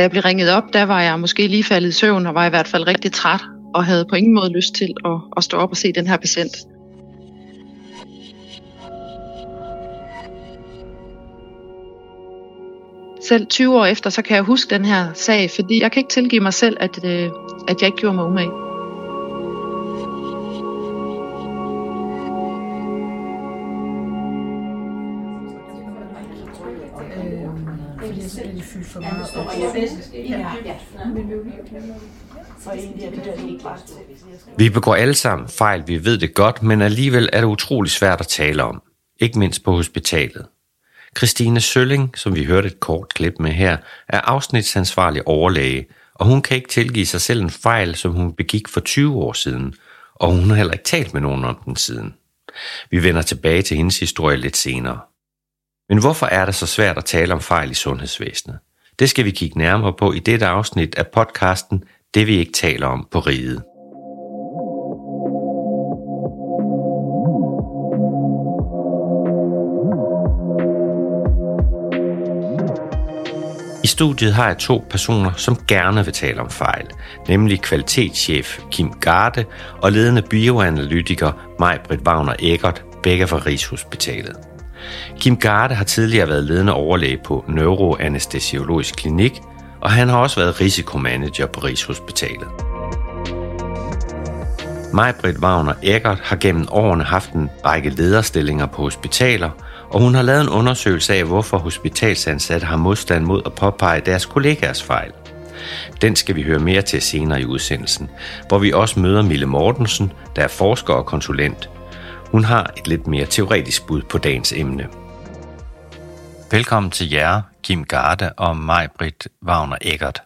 Da jeg blev ringet op, der var jeg måske lige faldet i søvn og var i hvert fald rigtig træt og havde på ingen måde lyst til at, at stå op og se den her patient. Selv 20 år efter, så kan jeg huske den her sag, fordi jeg kan ikke tilgive mig selv, at, øh, at jeg ikke gjorde mig umage. Vi begår alle sammen fejl, vi ved det godt, men alligevel er det utrolig svært at tale om. Ikke mindst på hospitalet. Christine Sølling, som vi hørte et kort klip med her, er afsnitsansvarlig overlæge, og hun kan ikke tilgive sig selv en fejl, som hun begik for 20 år siden, og hun har heller ikke talt med nogen om den siden. Vi vender tilbage til hendes historie lidt senere. Men hvorfor er det så svært at tale om fejl i sundhedsvæsenet? Det skal vi kigge nærmere på i dette afsnit af podcasten Det vi ikke taler om på riget. I studiet har jeg to personer, som gerne vil tale om fejl, nemlig kvalitetschef Kim Garde og ledende bioanalytiker Maj-Britt Wagner Eggert, begge fra Rigshospitalet. Kim Garde har tidligere været ledende overlæge på Neuroanestesiologisk Klinik, og han har også været risikomanager på Rigshospitalet. Majbrit Wagner Eggert har gennem årene haft en række lederstillinger på hospitaler, og hun har lavet en undersøgelse af, hvorfor hospitalsansatte har modstand mod at påpege deres kollegaers fejl. Den skal vi høre mere til senere i udsendelsen, hvor vi også møder Mille Mortensen, der er forsker og konsulent. Hun har et lidt mere teoretisk bud på dagens emne. Velkommen til jer, Kim Garde og mig, Britt Wagner Eggert.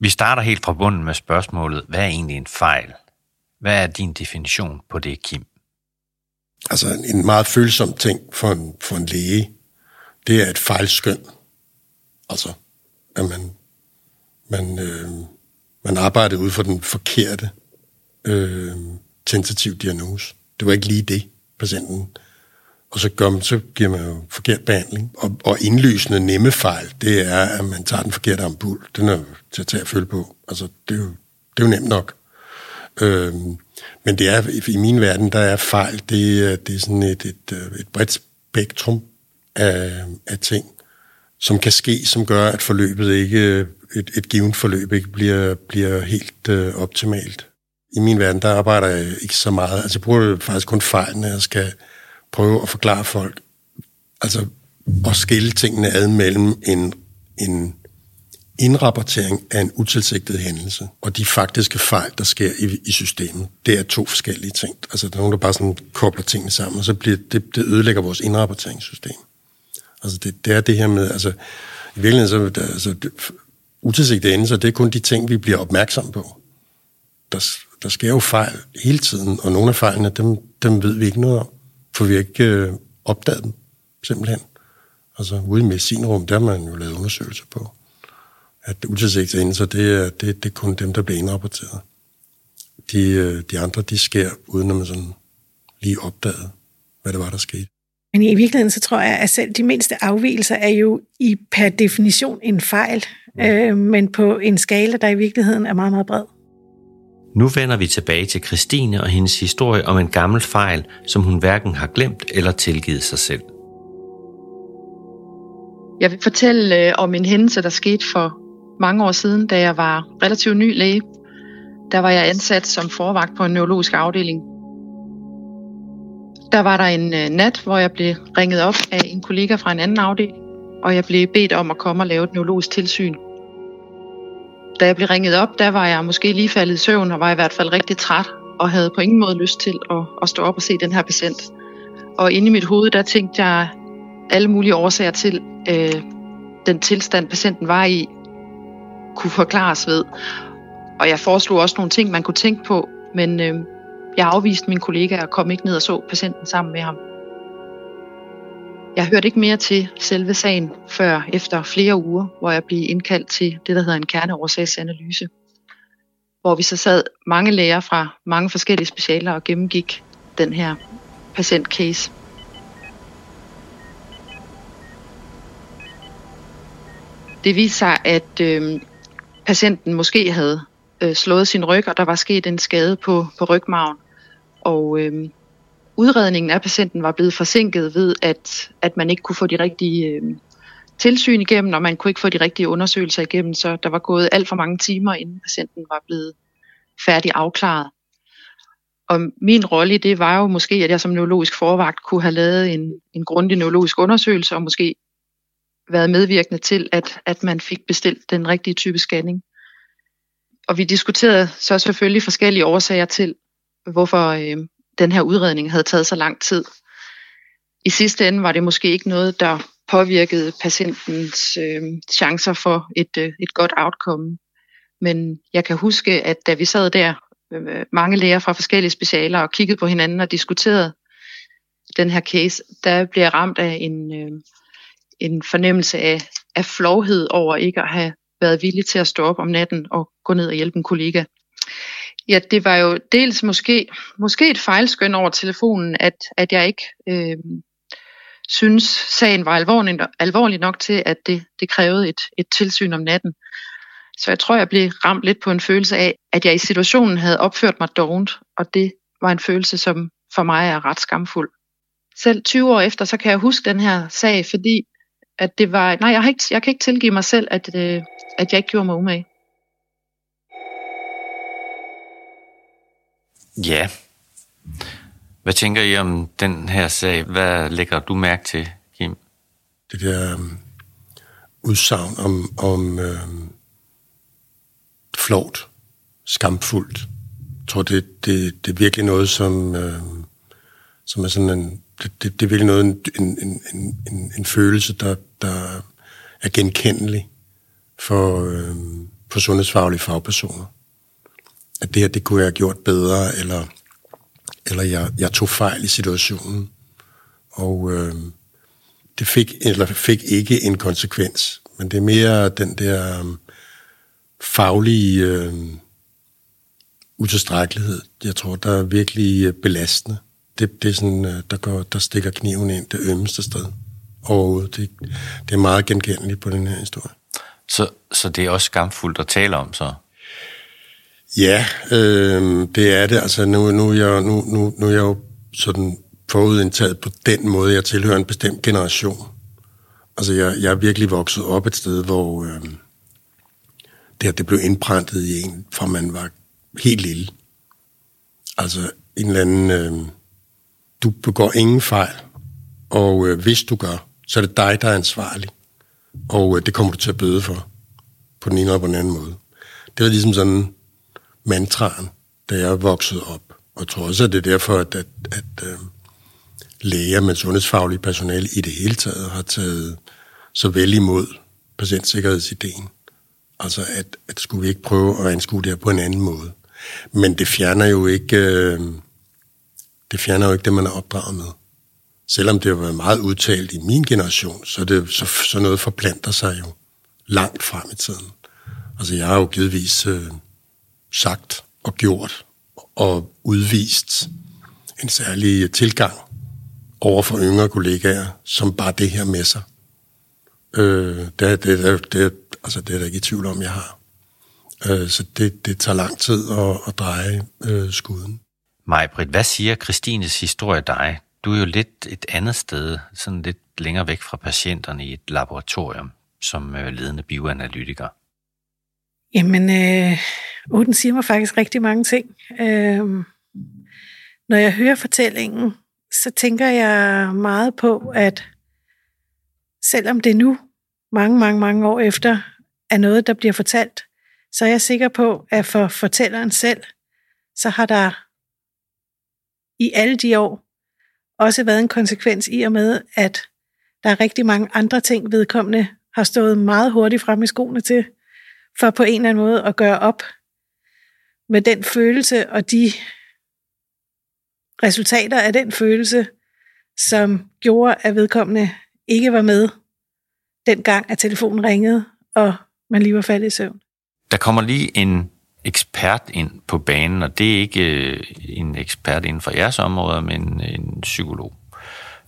Vi starter helt fra bunden med spørgsmålet, hvad er egentlig en fejl? Hvad er din definition på det, Kim? Altså en meget følsom ting for en, for en læge, det er et fejlskøn. Altså, at man, man, øh, man arbejder ud for den forkerte øh, tentativ diagnose. Det var ikke lige det, patienten. Og så, gør man, så giver man jo forkert behandling. Og, og indlysende nemme fejl, det er, at man tager den forkerte ampul. Den er til at tage at følge på. Altså, det er jo, det er jo nemt nok. Øhm, men det er, i min verden, der er fejl, det, øh, det er sådan et, et, øh, et bredt spektrum af, af ting, som kan ske, som gør, at forløbet ikke, øh, et, et givet forløb ikke bliver, bliver helt øh, optimalt. I min verden, der arbejder jeg ikke så meget. Altså, jeg bruger faktisk kun fejl, når jeg skal prøve at forklare folk, altså at skille tingene ad mellem en, en indrapportering af en utilsigtet hændelse, og de faktiske fejl, der sker i, i systemet, det er to forskellige ting. Altså, der er nogen, der bare sådan kobler tingene sammen, og så bliver det, det ødelægger vores indrapporteringssystem. Altså, det, det er det her med, altså, i virkeligheden, så, altså, utilsigtede hændelser, det er kun de ting, vi bliver opmærksom på. Der, der sker jo fejl hele tiden, og nogle af fejlene, dem, dem ved vi ikke noget om, for vi har ikke øh, opdaget dem, simpelthen. Altså, ude i medicinrum, der har man jo lavet undersøgelser på at utilsigtede det er, det, det er kun dem, der bliver indrapporteret. De, øh, de andre, de sker, uden at man sådan lige opdagede, hvad det var, der skete. Men i virkeligheden, så tror jeg, at selv de mindste afvielser er jo i per definition en fejl, ja. øh, men på en skala, der i virkeligheden er meget, meget bred. Nu vender vi tilbage til Christine og hendes historie om en gammel fejl, som hun hverken har glemt eller tilgivet sig selv. Jeg vil fortælle øh, om en hændelse, der skete for mange år siden, da jeg var relativt ny læge. Der var jeg ansat som forvagt på en neurologisk afdeling. Der var der en øh, nat, hvor jeg blev ringet op af en kollega fra en anden afdeling, og jeg blev bedt om at komme og lave et neurologisk tilsyn. Da jeg blev ringet op, der var jeg måske lige faldet i søvn og var i hvert fald rigtig træt og havde på ingen måde lyst til at, at stå op og se den her patient. Og inde i mit hoved, der tænkte jeg alle mulige årsager til øh, den tilstand, patienten var i, kunne forklares ved. Og jeg foreslog også nogle ting, man kunne tænke på, men øh, jeg afviste min kollega og kom ikke ned og så patienten sammen med ham. Jeg hørte ikke mere til selve sagen før efter flere uger, hvor jeg blev indkaldt til det, der hedder en kerneårsagsanalyse. Hvor vi så sad mange læger fra mange forskellige specialer og gennemgik den her patientcase. Det viste sig, at øh, patienten måske havde øh, slået sin ryg, og der var sket en skade på, på rygmagen. Og øh, udredningen af patienten var blevet forsinket ved, at, at man ikke kunne få de rigtige øh, tilsyn igennem, og man kunne ikke få de rigtige undersøgelser igennem, så der var gået alt for mange timer, inden patienten var blevet færdig afklaret. Og min rolle i det var jo måske, at jeg som neurologisk forvagt kunne have lavet en, en grundig neurologisk undersøgelse, og måske været medvirkende til, at, at man fik bestilt den rigtige type scanning. Og vi diskuterede så selvfølgelig forskellige årsager til, hvorfor øh, den her udredning havde taget så lang tid. I sidste ende var det måske ikke noget, der påvirkede patientens øh, chancer for et, øh, et godt outcome. Men jeg kan huske, at da vi sad der, øh, mange læger fra forskellige specialer, og kiggede på hinanden og diskuterede den her case, der blev jeg ramt af en, øh, en fornemmelse af, af flovhed over ikke at have været villig til at stå op om natten og gå ned og hjælpe en kollega. Ja, det var jo dels måske, måske et fejlskøn over telefonen, at, at jeg ikke øh, synes, sagen var alvorlig, alvorlig nok til, at det, det krævede et, et tilsyn om natten. Så jeg tror, jeg blev ramt lidt på en følelse af, at jeg i situationen havde opført mig dovent, og det var en følelse, som for mig er ret skamfuld. Selv 20 år efter, så kan jeg huske den her sag, fordi at det var, nej, jeg, har ikke, jeg kan ikke tilgive mig selv, at, øh, at jeg ikke gjorde mig umage. Ja. Hvad tænker I om den her sag? Hvad lægger du mærke til, Kim? Det der um, udsagn om, om um, flot, skamfuldt. Jeg tror, det, det, det er virkelig noget, som, um, som er sådan en... Det, det, det er virkelig noget, en, en, en, en, en følelse, der, der er genkendelig for, um, for sundhedsfaglige fagpersoner at det her, det kunne jeg have gjort bedre, eller, eller jeg, jeg tog fejl i situationen. Og øh, det fik, eller fik ikke en konsekvens, men det er mere den der øh, faglige øh, utilstrækkelighed, jeg tror, der er virkelig øh, belastende. Det, det er sådan, øh, der, går, der stikker kniven ind det ømmeste sted overhovedet. Det, det er meget genkendeligt på den her historie. Så, så det er også skamfuldt at tale om, så? Ja, øh, det er det. Altså, nu, nu, er jeg, nu, nu, nu er jeg jo sådan forudindtaget på den måde. Jeg tilhører en bestemt generation. Altså, jeg, jeg er virkelig vokset op et sted, hvor øh, det her, det blev indprintet i en, fra man var helt lille. Altså, en eller anden... Øh, du begår ingen fejl, og øh, hvis du gør, så er det dig, der er ansvarlig. Og øh, det kommer du til at bøde for, på den ene eller på den anden måde. Det var ligesom sådan mantraen, da jeg voksede op. Og jeg tror også, at det er derfor, at, at, at øh, læger med sundhedsfaglige personale i det hele taget har taget så vel imod patientsikkerhedsideen. Altså, at, at skulle vi ikke prøve at anskue det her på en anden måde. Men det fjerner jo ikke, øh, det fjerner jo ikke det, man er opdraget med. Selvom det har været meget udtalt i min generation, så, det, så, så noget forplanter sig jo langt frem i tiden. Altså, jeg har jo givetvis øh, sagt og gjort og udvist en særlig tilgang over for yngre kollegaer, som bare det her med sig. Øh, det, det, det, det, altså det er der ikke i tvivl om, jeg har. Øh, så det, det tager lang tid at, at dreje øh, skuden. Majbrit, hvad siger Christines historie dig? Du er jo lidt et andet sted, sådan lidt længere væk fra patienterne i et laboratorium som øh, ledende bioanalytiker. Jamen, øh, oh, den siger mig faktisk rigtig mange ting. Øh, når jeg hører fortællingen, så tænker jeg meget på, at selvom det nu, mange, mange, mange år efter, er noget, der bliver fortalt, så er jeg sikker på, at for fortælleren selv, så har der i alle de år også været en konsekvens i og med, at der er rigtig mange andre ting, vedkommende har stået meget hurtigt frem i skoene til, for på en eller anden måde at gøre op med den følelse og de resultater af den følelse, som gjorde, at vedkommende ikke var med den gang, at telefonen ringede, og man lige var faldet i søvn. Der kommer lige en ekspert ind på banen, og det er ikke øh, en ekspert inden for jeres område, men en psykolog.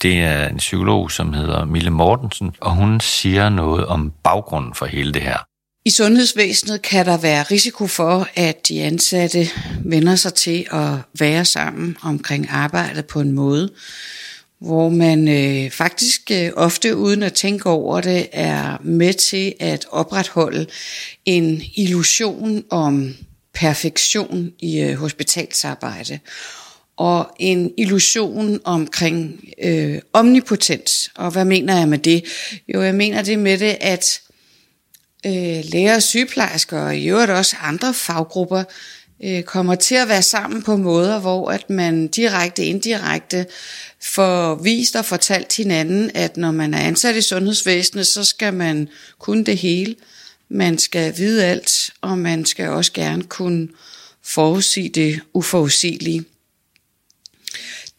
Det er en psykolog, som hedder Mille Mortensen, og hun siger noget om baggrunden for hele det her. I sundhedsvæsenet kan der være risiko for, at de ansatte vender sig til at være sammen omkring arbejdet på en måde, hvor man øh, faktisk øh, ofte uden at tænke over det er med til at opretholde en illusion om perfektion i øh, hospitalsarbejde og en illusion omkring øh, omnipotens. Og hvad mener jeg med det? Jo, jeg mener det med det, at øh, læger og sygeplejersker og i øvrigt også andre faggrupper øh, kommer til at være sammen på måder, hvor at man direkte indirekte får vist og fortalt hinanden, at når man er ansat i sundhedsvæsenet, så skal man kunne det hele. Man skal vide alt, og man skal også gerne kunne forudsige det uforudsigelige.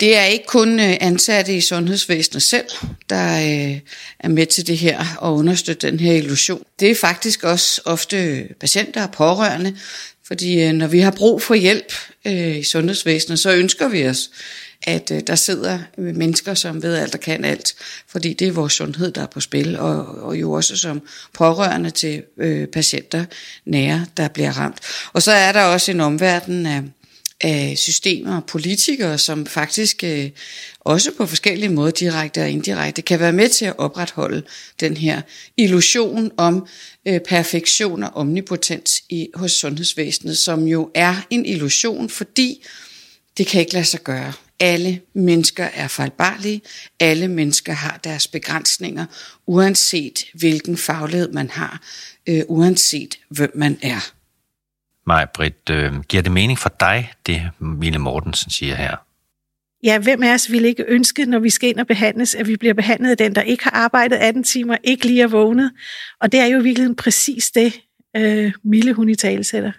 Det er ikke kun øh, ansatte i sundhedsvæsenet selv, der øh, er med til det her og understøtte den her illusion. Det er faktisk også ofte patienter og pårørende, fordi øh, når vi har brug for hjælp i sundhedsvæsenet, så ønsker vi os, at der sidder mennesker, som ved alt og kan alt, fordi det er vores sundhed, der er på spil, og, og jo også som pårørende til øh, patienter nære, der bliver ramt. Og så er der også en omverden af af systemer og politikere, som faktisk øh, også på forskellige måder, direkte og indirekte, kan være med til at opretholde den her illusion om øh, perfektion og omnipotens i, hos sundhedsvæsenet, som jo er en illusion, fordi det kan ikke lade sig gøre. Alle mennesker er fejlbarlige, alle mennesker har deres begrænsninger, uanset hvilken faglighed man har, øh, uanset hvem man er. Maj Britt, øh, giver det mening for dig, det Mille Mortensen siger her? Ja, hvem af os vil ikke ønske, når vi skal ind og behandles, at vi bliver behandlet af den, der ikke har arbejdet 18 timer, ikke lige er vågnet. Og det er jo virkelig præcis det, øh, Mille hun i tale sætter.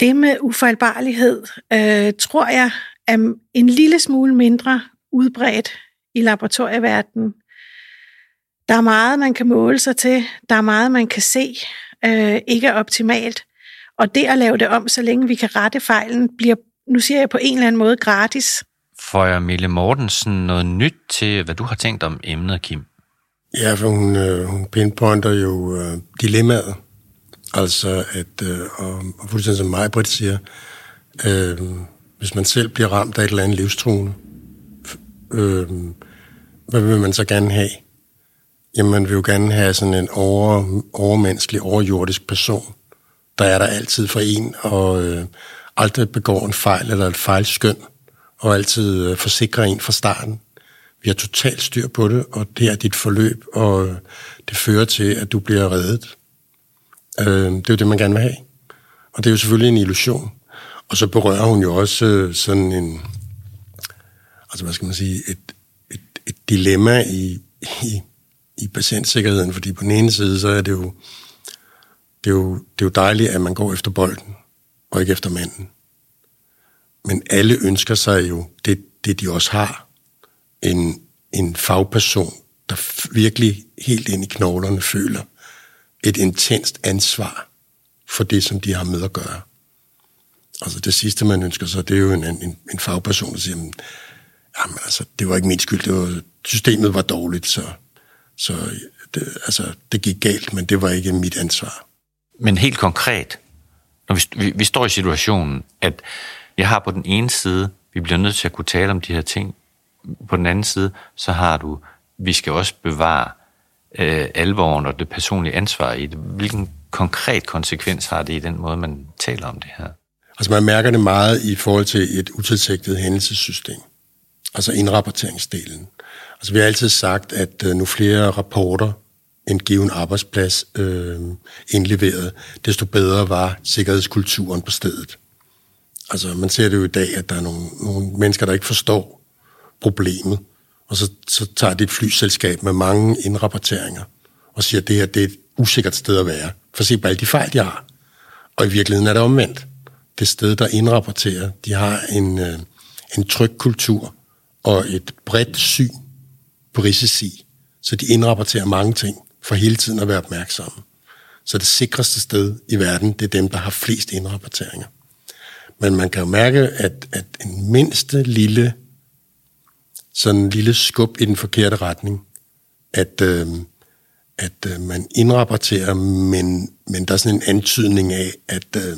Det med ufejlbarlighed, øh, tror jeg, er en lille smule mindre udbredt i laboratorieverdenen. Der er meget, man kan måle sig til. Der er meget, man kan se øh, ikke er optimalt. Og det at lave det om, så længe vi kan rette fejlen, bliver, nu siger jeg på en eller anden måde, gratis. Får jeg Mille Mortensen noget nyt til, hvad du har tænkt om emnet, Kim? Ja, for hun, øh, hun pinpointer jo øh, dilemmaet. Altså, at, øh, og, og fuldstændig som mig, Britt siger, øh, hvis man selv bliver ramt af et eller andet livstruende, øh, hvad vil man så gerne have? Jamen, man vil jo gerne have sådan en over, overmenneskelig, overjordisk person, der er der altid for en, og øh, aldrig begår en fejl eller et fejlskøn, og altid øh, forsikrer en fra starten. Vi har totalt styr på det, og det er dit forløb, og øh, det fører til, at du bliver reddet. Øh, det er jo det, man gerne vil have. Og det er jo selvfølgelig en illusion. Og så berører hun jo også øh, sådan en, altså hvad skal man sige, et, et, et dilemma i, i, i patientsikkerheden, fordi på den ene side, så er det jo, det er, jo, det er jo dejligt, at man går efter bolden, og ikke efter manden. Men alle ønsker sig jo det, det de også har. En, en fagperson, der virkelig helt ind i knoglerne føler et intenst ansvar for det, som de har med at gøre. Altså det sidste, man ønsker sig, det er jo en, en, en fagperson, der siger, jamen altså, det var ikke min skyld, det var, systemet var dårligt, så, så det, altså, det gik galt, men det var ikke mit ansvar. Men helt konkret, når vi, vi, vi står i situationen, at jeg har på den ene side, vi bliver nødt til at kunne tale om de her ting, på den anden side, så har du, vi skal også bevare øh, alvoren og det personlige ansvar i det. Hvilken konkret konsekvens har det i den måde, man taler om det her? Altså man mærker det meget i forhold til et utilsigtet hændelsessystem. Altså indrapporteringsdelen. Altså vi har altid sagt, at øh, nu flere rapporter en given arbejdsplads øh, indleveret, desto bedre var sikkerhedskulturen på stedet. Altså, man ser det jo i dag, at der er nogle, nogle mennesker, der ikke forstår problemet, og så, så tager det et flyselskab med mange indrapporteringer og siger, at det her det er et usikkert sted at være. For se på alle de fejl, de har. Og i virkeligheden er det omvendt. Det sted, der indrapporterer, de har en, øh, en tryg kultur og et bredt syn på risici, så de indrapporterer mange ting for hele tiden at være opmærksomme. Så det sikreste sted i verden, det er dem, der har flest indrapporteringer. Men man kan jo mærke, at, at en mindste lille, sådan en lille skub i den forkerte retning, at, øh, at øh, man indrapporterer, men, men der er sådan en antydning af, at øh,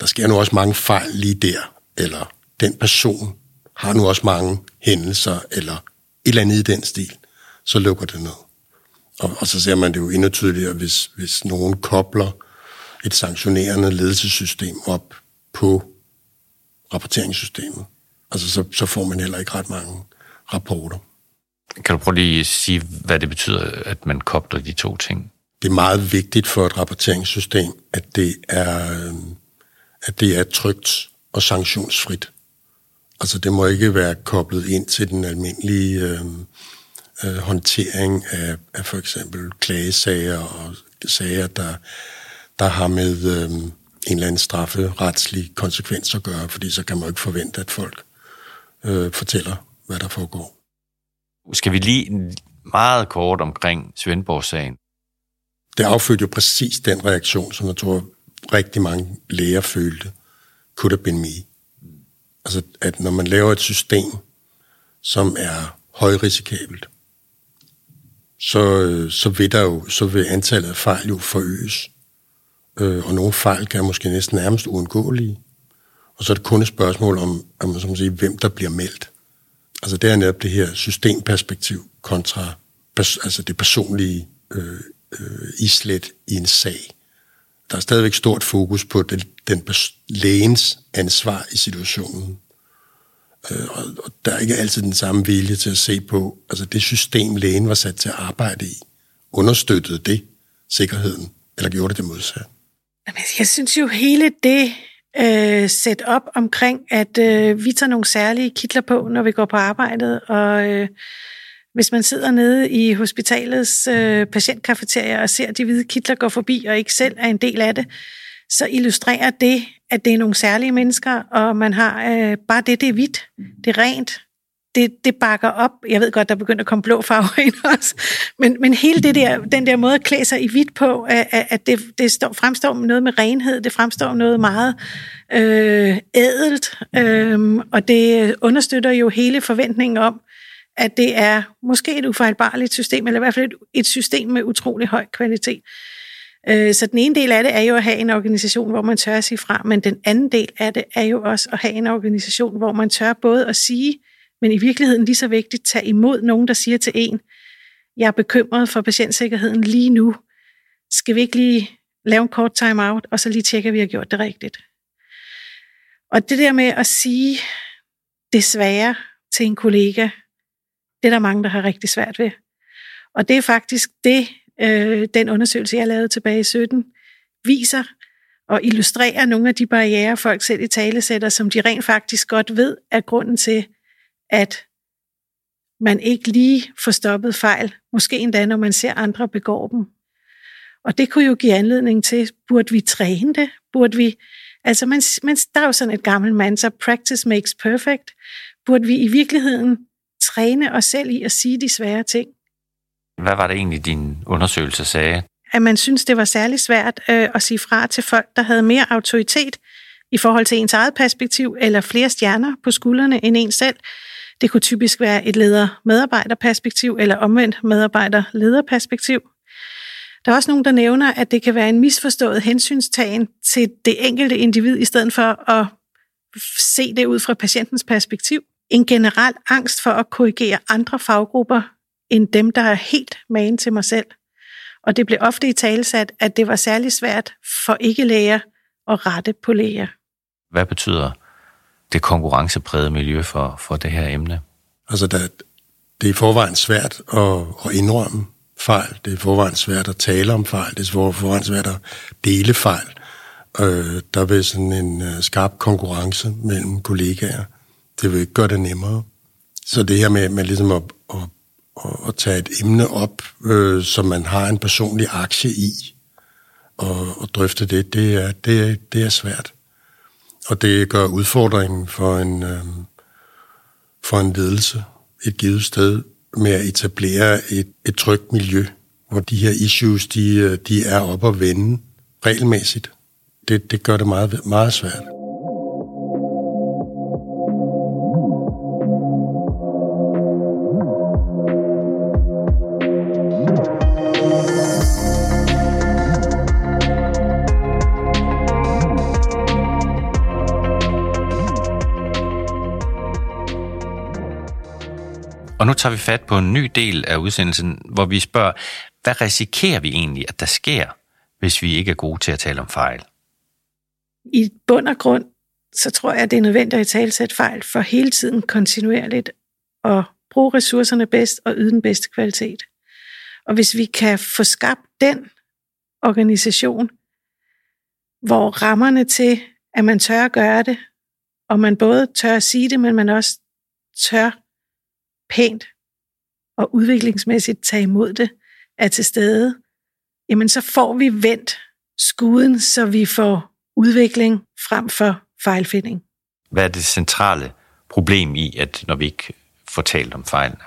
der sker nu også mange fejl lige der, eller den person har nu også mange hændelser, eller et eller andet i den stil, så lukker det ned. Og, og så ser man det jo endnu tydeligere, hvis, hvis nogen kobler et sanktionerende ledelsessystem op på rapporteringssystemet. Altså, så, så får man heller ikke ret mange rapporter. Kan du prøve lige at sige, hvad det betyder, at man kobler de to ting? Det er meget vigtigt for et rapporteringssystem, at det er, øh, at det er trygt og sanktionsfrit. Altså, det må ikke være koblet ind til den almindelige øh, øh, håndtering af, af for eksempel klagesager og sager, der, der har med øh, en eller anden strafferetslig konsekvens at gøre, fordi så kan man jo ikke forvente, at folk øh, fortæller, hvad der foregår. Skal vi lige meget kort omkring Svendborg-sagen? Det affødte jo præcis den reaktion, som jeg tror rigtig mange læger følte. Could have been me. Altså, at når man laver et system, som er højrisikabelt, så, øh, så vil der jo, så vil antallet af fejl jo forøges. Øh, og nogle fejl kan måske næsten nærmest uundgåelige. Og så er det kun et spørgsmål om, om som sige, hvem der bliver meldt. Altså det er netop det her systemperspektiv kontra pers- altså det personlige øh, øh, islet i en sag. Der er stadigvæk stort fokus på den, den lægens ansvar i situationen. Øh, og, og der er ikke altid den samme vilje til at se på, altså det system, lægen var sat til at arbejde i, understøttede det sikkerheden, eller gjorde det det modsatte? Altså, jeg synes jo hele det øh, sæt op omkring, at øh, vi tager nogle særlige kitler på, når vi går på arbejdet, og øh, hvis man sidder nede i hospitalets øh, patientkafeteria og ser de hvide kitler gå forbi, og ikke selv er en del af det, så illustrerer det, at det er nogle særlige mennesker, og man har øh, bare det, det er hvidt, det er rent, det, det bakker op. Jeg ved godt, der begynder at komme blå farver ind også. Men, men hele det der, den der måde at klæde sig i hvidt på, at, at det, det står, fremstår noget med renhed, det fremstår noget meget øh, ædelt, øh, og det understøtter jo hele forventningen om, at det er måske et ufejlbarligt system, eller i hvert fald et, et system med utrolig høj kvalitet. Øh, så den ene del af det er jo at have en organisation, hvor man tør at sige fra, men den anden del af det er jo også at have en organisation, hvor man tør både at sige, men i virkeligheden lige så vigtigt, tage imod nogen, der siger til en, jeg er bekymret for patientsikkerheden lige nu. Skal vi ikke lige lave en kort time-out, og så lige tjekke, at vi har gjort det rigtigt? Og det der med at sige desværre til en kollega, det er der mange, der har rigtig svært ved. Og det er faktisk det, øh, den undersøgelse, jeg lavede tilbage i 17, viser og illustrerer nogle af de barriere, folk selv i tale sætter, som de rent faktisk godt ved er grunden til, at man ikke lige får stoppet fejl, måske endda når man ser andre begå dem. Og det kunne jo give anledning til, burde vi træne det? Burde vi, altså man, man, der er jo sådan et gammelt så practice makes perfect. Burde vi i virkeligheden træne os selv i at sige de svære ting? Hvad var det egentlig, din undersøgelse sagde? At man synes, det var særlig svært øh, at sige fra til folk, der havde mere autoritet i forhold til ens eget perspektiv, eller flere stjerner på skuldrene end en selv, det kunne typisk være et leder-medarbejder-perspektiv, eller omvendt medarbejder-leder-perspektiv. Der er også nogen, der nævner, at det kan være en misforstået hensynstagen til det enkelte individ, i stedet for at se det ud fra patientens perspektiv. En generel angst for at korrigere andre faggrupper end dem, der er helt magen til mig selv. Og det blev ofte i talesat, at det var særlig svært for ikke-læger at rette på læger. Hvad betyder det konkurrenceprægede miljø for, for det her emne? Altså, der, det er i forvejen svært at, at indrømme fejl. Det er i forvejen svært at tale om fejl. Det er i forvejen svært at dele fejl. Øh, der vil sådan en uh, skarp konkurrence mellem kollegaer. Det vil ikke gøre det nemmere. Så det her med, med ligesom at, at, at, at tage et emne op, øh, som man har en personlig aktie i, og, og drøfte det, det er, det, er, det er svært. Og det gør udfordringen for en, øh, for en ledelse et givet sted med at etablere et, et trygt miljø, hvor de her issues, de, øh, de er op og vende regelmæssigt. Det, det gør det meget, meget svært. Nu tager vi fat på en ny del af udsendelsen, hvor vi spørger, hvad risikerer vi egentlig, at der sker, hvis vi ikke er gode til at tale om fejl? I bund og grund, så tror jeg, at det er nødvendigt at talsætte fejl for hele tiden kontinuerligt og bruge ressourcerne bedst og yde den bedste kvalitet. Og hvis vi kan få skabt den organisation, hvor rammerne til, at man tør at gøre det, og man både tør at sige det, men man også tør pænt og udviklingsmæssigt tage imod det, er til stede, jamen så får vi vendt skuden, så vi får udvikling frem for fejlfinding. Hvad er det centrale problem i, at når vi ikke får talt om fejlene?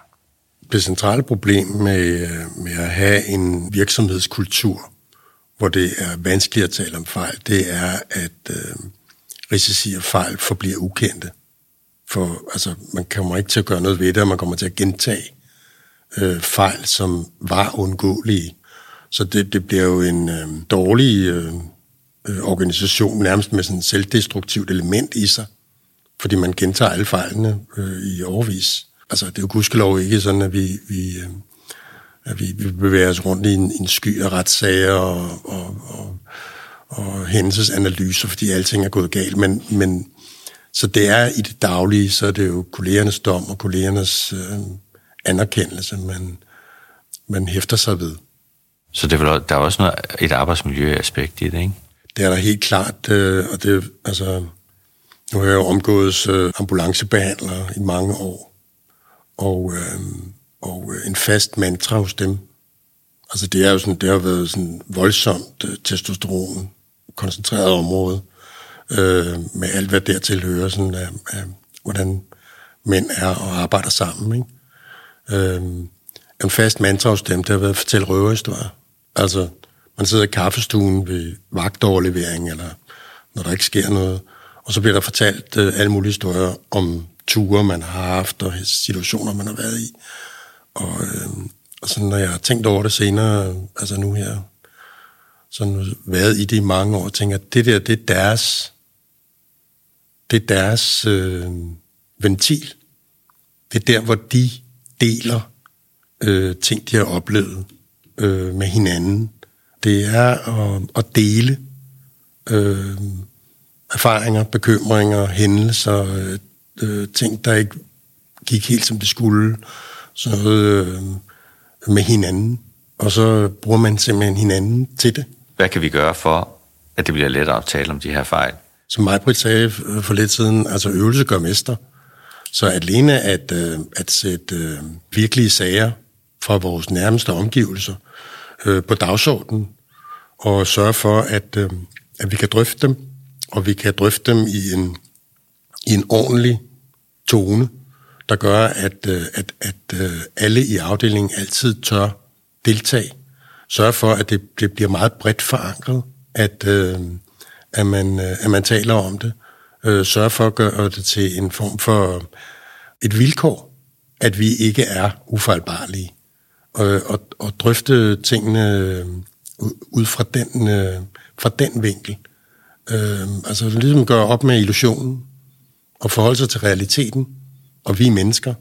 Det centrale problem med, med at have en virksomhedskultur, hvor det er vanskeligt at tale om fejl, det er, at øh, risici og fejl forbliver ukendte. For altså, man kommer ikke til at gøre noget ved det, og man kommer til at gentage øh, fejl, som var undgåelige. Så det, det bliver jo en øh, dårlig øh, øh organisation, nærmest med sådan et selvdestruktivt element i sig, fordi man gentager alle fejlene øh, i overvis. Altså, det er jo gudskelov ikke sådan, at vi, vi, øh, at vi, vi bevæger os rundt i en, en sky af retssager og, og, og, og hændelsesanalyser, fordi alting er gået galt. Men, men så det er i det daglige, så er det jo kollegernes dom og kollegernes øh, anerkendelse, man, man hæfter sig ved. Så det er, der er også noget, et arbejdsmiljøaspekt i det, ikke? Det er der helt klart, øh, og det altså, nu har jeg jo omgået øh, ambulancebehandlere i mange år, og, øh, og en fast mantra hos dem, altså det er jo sådan, det har været sådan voldsomt øh, testosteron koncentreret område, øh, med alt, hvad dertil hører, sådan, af, af, hvordan mænd er og arbejder sammen. Ikke? Øh, en fast mantra hos dem, det har været at fortælle røverhistorier. Altså, man sidder i kaffestuen ved vagtoverlevering, eller når der ikke sker noget, og så bliver der fortalt øh, alle mulige historier om ture, man har haft, og situationer, man har været i. Og, øh, og så når jeg har tænkt over det senere, altså nu her, sådan været i det i mange år, tænker at det der, det er deres, det er deres øh, ventil. Det er der, hvor de deler øh, ting, de har oplevet øh, med hinanden. Det er at, at dele øh, erfaringer, bekymringer, hændelser, øh, øh, ting, der ikke gik helt som det skulle, sådan noget øh, med hinanden. Og så bruger man simpelthen hinanden til det. Hvad kan vi gøre for, at det bliver lettere at tale om de her fejl? Som Majbrit sagde for lidt siden, altså øvelse gør mester. Så alene at, øh, at sætte øh, virkelige sager fra vores nærmeste omgivelser øh, på dagsordenen, og sørge for, at, øh, at vi kan drøfte dem, og vi kan drøfte dem i en, i en ordentlig tone, der gør, at, øh, at, at øh, alle i afdelingen altid tør deltage. Sørge for, at det, det bliver meget bredt forankret, at, øh, at, man, øh, at man taler om det. Øh, Sørge for at gøre det til en form for et vilkår, at vi ikke er ufejlbarlige. Og, og, og drøfte tingene øh, ud fra den, fra den vinkel. altså ligesom gøre op med illusionen og forholde sig til realiteten, og vi er mennesker,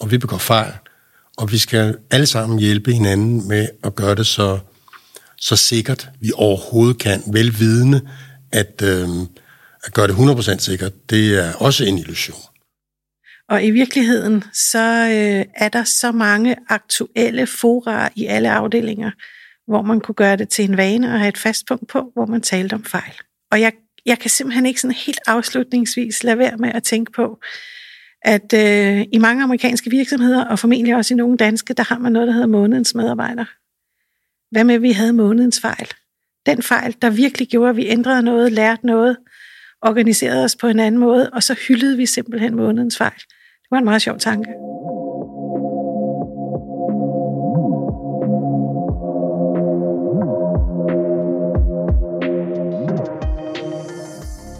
og vi begår fejl, og vi skal alle sammen hjælpe hinanden med at gøre det så, så sikkert, vi overhovedet kan, velvidende, at, øh, at gøre det 100% sikkert, det er også en illusion. Og i virkeligheden, så øh, er der så mange aktuelle fora i alle afdelinger, hvor man kunne gøre det til en vane og have et fast punkt på, hvor man talte om fejl. Og jeg, jeg kan simpelthen ikke sådan helt afslutningsvis lade være med at tænke på, at øh, i mange amerikanske virksomheder, og formentlig også i nogle danske, der har man noget, der hedder månedens medarbejder. Hvad med, at vi havde månedens fejl? Den fejl, der virkelig gjorde, at vi ændrede noget, lærte noget, organiserede os på en anden måde, og så hyldede vi simpelthen månedens fejl. Det var en meget sjov tanke.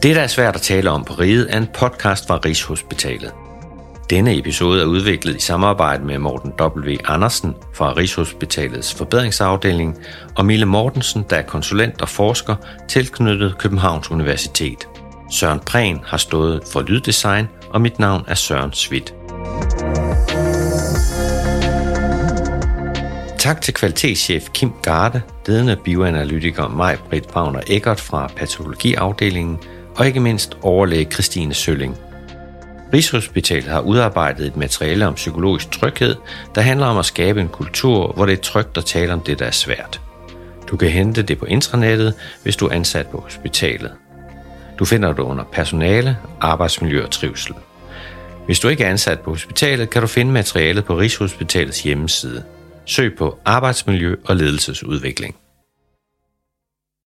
Det, der er svært at tale om på riget, er en podcast fra Rigshospitalet. Denne episode er udviklet i samarbejde med Morten W. Andersen fra Rigshospitalets forbedringsafdeling og Mille Mortensen, der er konsulent og forsker tilknyttet Københavns Universitet. Søren Prehn har stået for lyddesign, og mit navn er Søren Svit. tak til kvalitetschef Kim Garde, ledende bioanalytiker Maj Britt Wagner Eggert fra patologiafdelingen, og ikke mindst overlæge Christine Sølling. Rigshospitalet har udarbejdet et materiale om psykologisk tryghed, der handler om at skabe en kultur, hvor det er trygt at tale om det, der er svært. Du kan hente det på intranettet, hvis du er ansat på hospitalet. Du finder det under personale, arbejdsmiljø og trivsel. Hvis du ikke er ansat på hospitalet, kan du finde materialet på Rigshospitalets hjemmeside. Søg på arbejdsmiljø og ledelsesudvikling.